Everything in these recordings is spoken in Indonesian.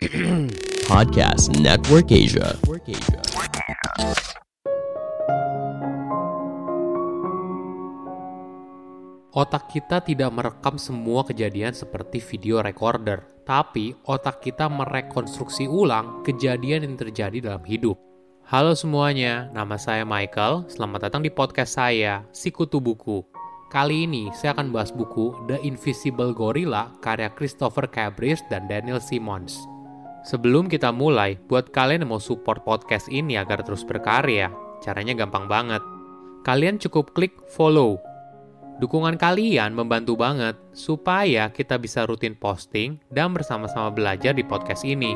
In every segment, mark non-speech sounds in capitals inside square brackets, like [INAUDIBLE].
[CLEARS THROAT] Podcast Network Asia. Otak kita tidak merekam semua kejadian seperti video recorder, tapi otak kita merekonstruksi ulang kejadian yang terjadi dalam hidup. Halo semuanya, nama saya Michael. Selamat datang di podcast saya, Sikutu Buku. Kali ini saya akan bahas buku The Invisible Gorilla karya Christopher Cabris dan Daniel Simmons. Sebelum kita mulai, buat kalian yang mau support podcast ini agar terus berkarya, caranya gampang banget. Kalian cukup klik follow Dukungan kalian membantu banget supaya kita bisa rutin posting dan bersama-sama belajar di podcast ini.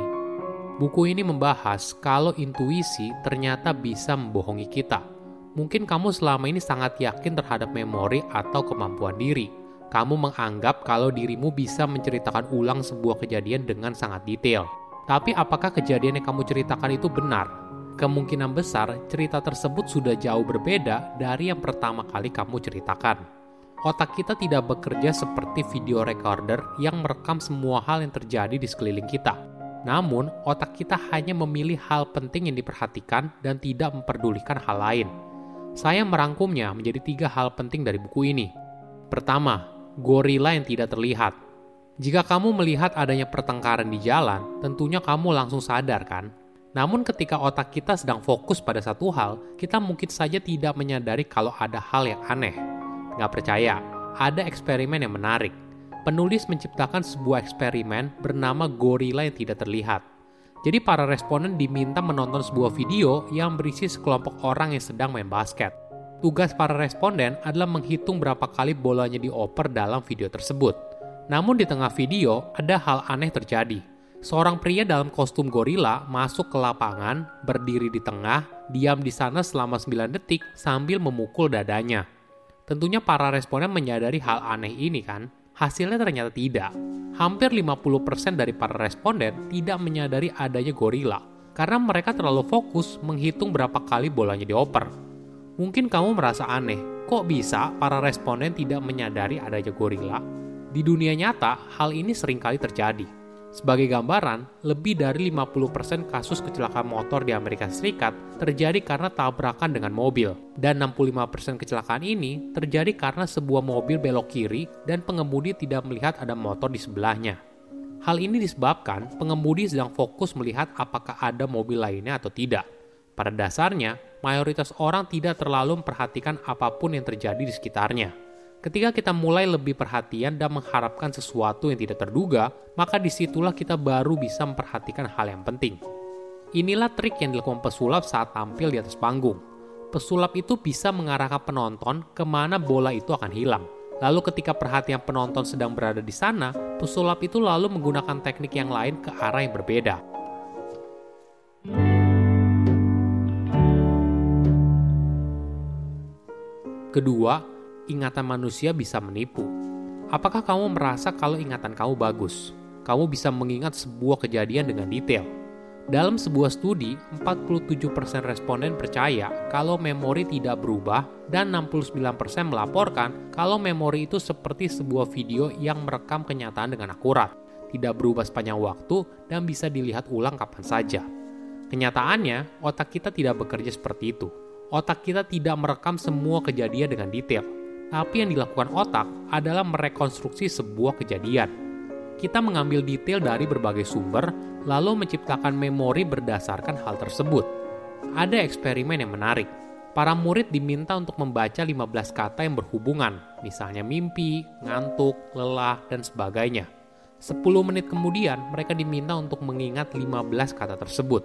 Buku ini membahas kalau intuisi ternyata bisa membohongi kita. Mungkin kamu selama ini sangat yakin terhadap memori atau kemampuan diri. Kamu menganggap kalau dirimu bisa menceritakan ulang sebuah kejadian dengan sangat detail. Tapi apakah kejadian yang kamu ceritakan itu benar? Kemungkinan besar cerita tersebut sudah jauh berbeda dari yang pertama kali kamu ceritakan otak kita tidak bekerja seperti video recorder yang merekam semua hal yang terjadi di sekeliling kita. Namun, otak kita hanya memilih hal penting yang diperhatikan dan tidak memperdulikan hal lain. Saya merangkumnya menjadi tiga hal penting dari buku ini. Pertama, gorila yang tidak terlihat. Jika kamu melihat adanya pertengkaran di jalan, tentunya kamu langsung sadar kan? Namun ketika otak kita sedang fokus pada satu hal, kita mungkin saja tidak menyadari kalau ada hal yang aneh. Nggak percaya? Ada eksperimen yang menarik. Penulis menciptakan sebuah eksperimen bernama gorila yang tidak terlihat. Jadi para responden diminta menonton sebuah video yang berisi sekelompok orang yang sedang main basket. Tugas para responden adalah menghitung berapa kali bolanya dioper dalam video tersebut. Namun di tengah video ada hal aneh terjadi. Seorang pria dalam kostum gorila masuk ke lapangan, berdiri di tengah, diam di sana selama 9 detik sambil memukul dadanya. Tentunya para responden menyadari hal aneh ini kan? Hasilnya ternyata tidak. Hampir 50% dari para responden tidak menyadari adanya gorila karena mereka terlalu fokus menghitung berapa kali bolanya dioper. Mungkin kamu merasa aneh, kok bisa para responden tidak menyadari adanya gorila? Di dunia nyata, hal ini sering kali terjadi sebagai gambaran, lebih dari 50% kasus kecelakaan motor di Amerika Serikat terjadi karena tabrakan dengan mobil, dan 65% kecelakaan ini terjadi karena sebuah mobil belok kiri dan pengemudi tidak melihat ada motor di sebelahnya. Hal ini disebabkan pengemudi sedang fokus melihat apakah ada mobil lainnya atau tidak. Pada dasarnya, mayoritas orang tidak terlalu memperhatikan apa pun yang terjadi di sekitarnya. Ketika kita mulai lebih perhatian dan mengharapkan sesuatu yang tidak terduga, maka di situlah kita baru bisa memperhatikan hal yang penting. Inilah trik yang dilakukan pesulap saat tampil di atas panggung. Pesulap itu bisa mengarahkan penonton ke mana bola itu akan hilang. Lalu ketika perhatian penonton sedang berada di sana, pesulap itu lalu menggunakan teknik yang lain ke arah yang berbeda. Kedua, ingatan manusia bisa menipu. Apakah kamu merasa kalau ingatan kamu bagus? Kamu bisa mengingat sebuah kejadian dengan detail. Dalam sebuah studi, 47% responden percaya kalau memori tidak berubah dan 69% melaporkan kalau memori itu seperti sebuah video yang merekam kenyataan dengan akurat, tidak berubah sepanjang waktu dan bisa dilihat ulang kapan saja. Kenyataannya, otak kita tidak bekerja seperti itu. Otak kita tidak merekam semua kejadian dengan detail, tapi yang dilakukan otak adalah merekonstruksi sebuah kejadian. Kita mengambil detail dari berbagai sumber, lalu menciptakan memori berdasarkan hal tersebut. Ada eksperimen yang menarik. Para murid diminta untuk membaca 15 kata yang berhubungan, misalnya mimpi, ngantuk, lelah, dan sebagainya. 10 menit kemudian, mereka diminta untuk mengingat 15 kata tersebut.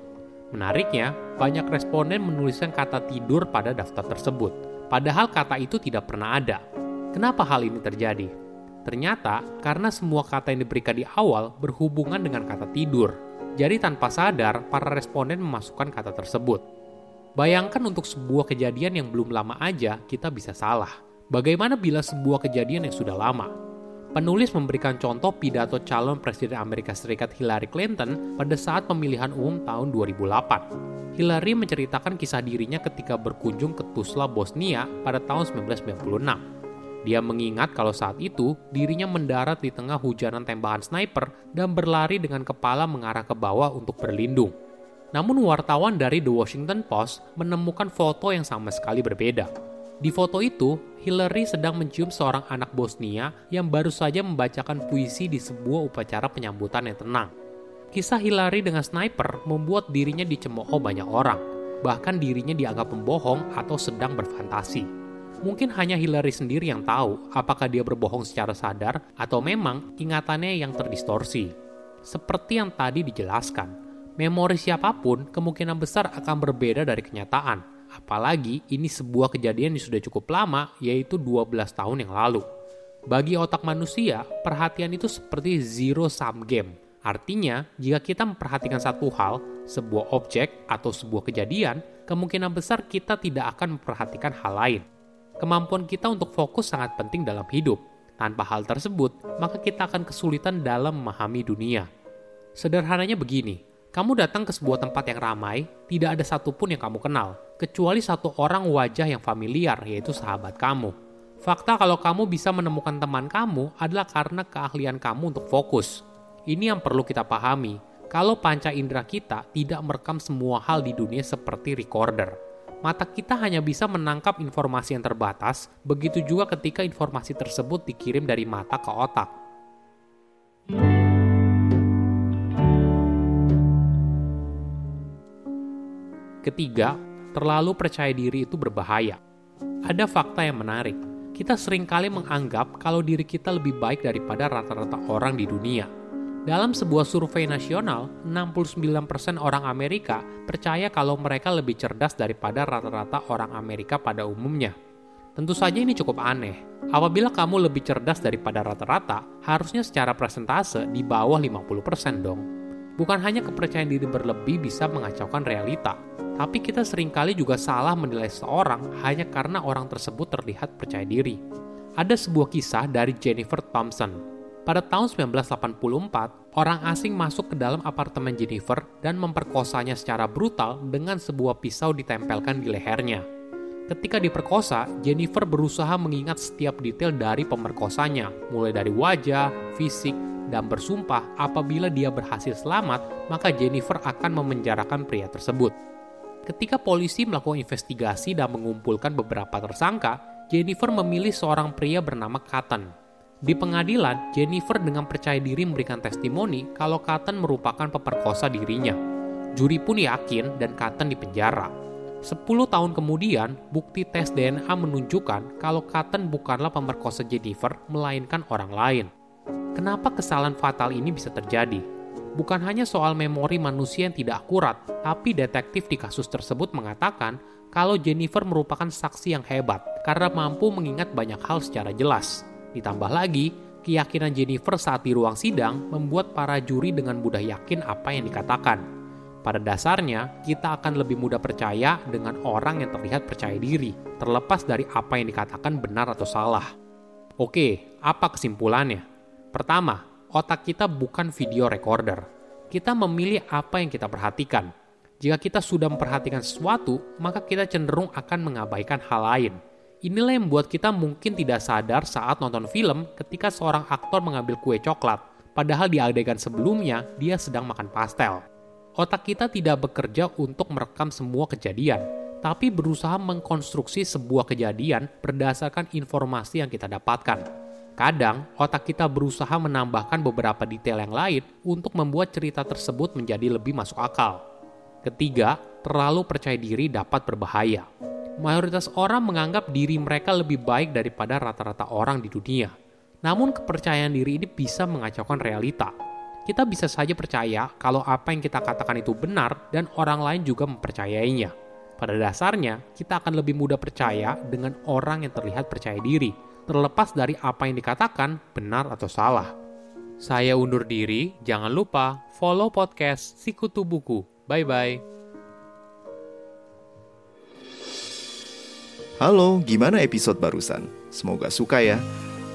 Menariknya, banyak responden menuliskan kata tidur pada daftar tersebut Padahal kata itu tidak pernah ada. Kenapa hal ini terjadi? Ternyata karena semua kata yang diberikan di awal berhubungan dengan kata tidur. Jadi tanpa sadar, para responden memasukkan kata tersebut. Bayangkan untuk sebuah kejadian yang belum lama aja kita bisa salah. Bagaimana bila sebuah kejadian yang sudah lama? Penulis memberikan contoh pidato calon Presiden Amerika Serikat Hillary Clinton pada saat pemilihan umum tahun 2008. Hillary menceritakan kisah dirinya ketika berkunjung ke Tuzla, Bosnia pada tahun 1996. Dia mengingat kalau saat itu dirinya mendarat di tengah hujanan tembakan sniper dan berlari dengan kepala mengarah ke bawah untuk berlindung. Namun wartawan dari The Washington Post menemukan foto yang sama sekali berbeda. Di foto itu, Hillary sedang mencium seorang anak Bosnia yang baru saja membacakan puisi di sebuah upacara penyambutan yang tenang. Kisah Hillary dengan sniper membuat dirinya dicemooh banyak orang, bahkan dirinya dianggap pembohong atau sedang berfantasi. Mungkin hanya Hillary sendiri yang tahu apakah dia berbohong secara sadar atau memang ingatannya yang terdistorsi. Seperti yang tadi dijelaskan, memori siapa pun kemungkinan besar akan berbeda dari kenyataan. Apalagi ini sebuah kejadian yang sudah cukup lama, yaitu 12 tahun yang lalu. Bagi otak manusia, perhatian itu seperti zero sum game. Artinya, jika kita memperhatikan satu hal, sebuah objek atau sebuah kejadian, kemungkinan besar kita tidak akan memperhatikan hal lain. Kemampuan kita untuk fokus sangat penting dalam hidup. Tanpa hal tersebut, maka kita akan kesulitan dalam memahami dunia. Sederhananya begini, kamu datang ke sebuah tempat yang ramai, tidak ada satupun yang kamu kenal, kecuali satu orang wajah yang familiar, yaitu sahabat kamu. Fakta kalau kamu bisa menemukan teman kamu adalah karena keahlian kamu untuk fokus. Ini yang perlu kita pahami. Kalau panca indera kita tidak merekam semua hal di dunia seperti recorder mata kita hanya bisa menangkap informasi yang terbatas, begitu juga ketika informasi tersebut dikirim dari mata ke otak. Ketiga, terlalu percaya diri itu berbahaya. Ada fakta yang menarik. Kita sering kali menganggap kalau diri kita lebih baik daripada rata-rata orang di dunia dalam sebuah survei nasional, 69% orang Amerika percaya kalau mereka lebih cerdas daripada rata-rata orang Amerika pada umumnya. Tentu saja ini cukup aneh. Apabila kamu lebih cerdas daripada rata-rata, harusnya secara presentase di bawah 50% dong. Bukan hanya kepercayaan diri berlebih bisa mengacaukan realita, tapi kita sering kali juga salah menilai seseorang hanya karena orang tersebut terlihat percaya diri. Ada sebuah kisah dari Jennifer Thompson, pada tahun 1984, orang asing masuk ke dalam apartemen Jennifer dan memperkosanya secara brutal dengan sebuah pisau ditempelkan di lehernya. Ketika diperkosa, Jennifer berusaha mengingat setiap detail dari pemerkosanya, mulai dari wajah, fisik, dan bersumpah apabila dia berhasil selamat, maka Jennifer akan memenjarakan pria tersebut. Ketika polisi melakukan investigasi dan mengumpulkan beberapa tersangka, Jennifer memilih seorang pria bernama Cotton di pengadilan, Jennifer dengan percaya diri memberikan testimoni kalau Cotton merupakan peperkosa dirinya. Juri pun yakin dan Cotton dipenjara. Sepuluh tahun kemudian, bukti tes DNA menunjukkan kalau Cotton bukanlah pemerkosa Jennifer, melainkan orang lain. Kenapa kesalahan fatal ini bisa terjadi? Bukan hanya soal memori manusia yang tidak akurat, tapi detektif di kasus tersebut mengatakan kalau Jennifer merupakan saksi yang hebat karena mampu mengingat banyak hal secara jelas. Ditambah lagi, keyakinan Jennifer saat di ruang sidang membuat para juri dengan mudah yakin apa yang dikatakan. Pada dasarnya, kita akan lebih mudah percaya dengan orang yang terlihat percaya diri, terlepas dari apa yang dikatakan benar atau salah. Oke, apa kesimpulannya? Pertama, otak kita bukan video recorder. Kita memilih apa yang kita perhatikan. Jika kita sudah memperhatikan sesuatu, maka kita cenderung akan mengabaikan hal lain. Inilah yang membuat kita mungkin tidak sadar saat nonton film ketika seorang aktor mengambil kue coklat, padahal di adegan sebelumnya dia sedang makan pastel. Otak kita tidak bekerja untuk merekam semua kejadian, tapi berusaha mengkonstruksi sebuah kejadian berdasarkan informasi yang kita dapatkan. Kadang, otak kita berusaha menambahkan beberapa detail yang lain untuk membuat cerita tersebut menjadi lebih masuk akal. Ketiga, terlalu percaya diri dapat berbahaya mayoritas orang menganggap diri mereka lebih baik daripada rata-rata orang di dunia. Namun kepercayaan diri ini bisa mengacaukan realita. Kita bisa saja percaya kalau apa yang kita katakan itu benar dan orang lain juga mempercayainya. Pada dasarnya, kita akan lebih mudah percaya dengan orang yang terlihat percaya diri, terlepas dari apa yang dikatakan benar atau salah. Saya undur diri, jangan lupa follow podcast Sikutu Buku. Bye-bye. Halo, gimana episode barusan? Semoga suka ya.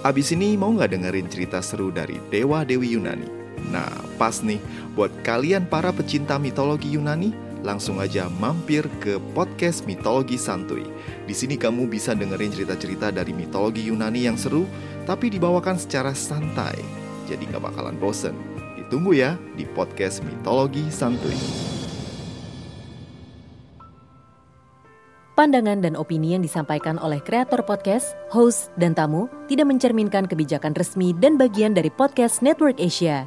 Abis ini mau nggak dengerin cerita seru dari Dewa Dewi Yunani? Nah, pas nih, buat kalian para pecinta mitologi Yunani, langsung aja mampir ke podcast Mitologi Santuy. Di sini kamu bisa dengerin cerita-cerita dari mitologi Yunani yang seru, tapi dibawakan secara santai. Jadi gak bakalan bosen. Ditunggu ya di podcast Mitologi Santuy. Pandangan dan opini yang disampaikan oleh kreator podcast, host, dan tamu tidak mencerminkan kebijakan resmi dan bagian dari podcast Network Asia.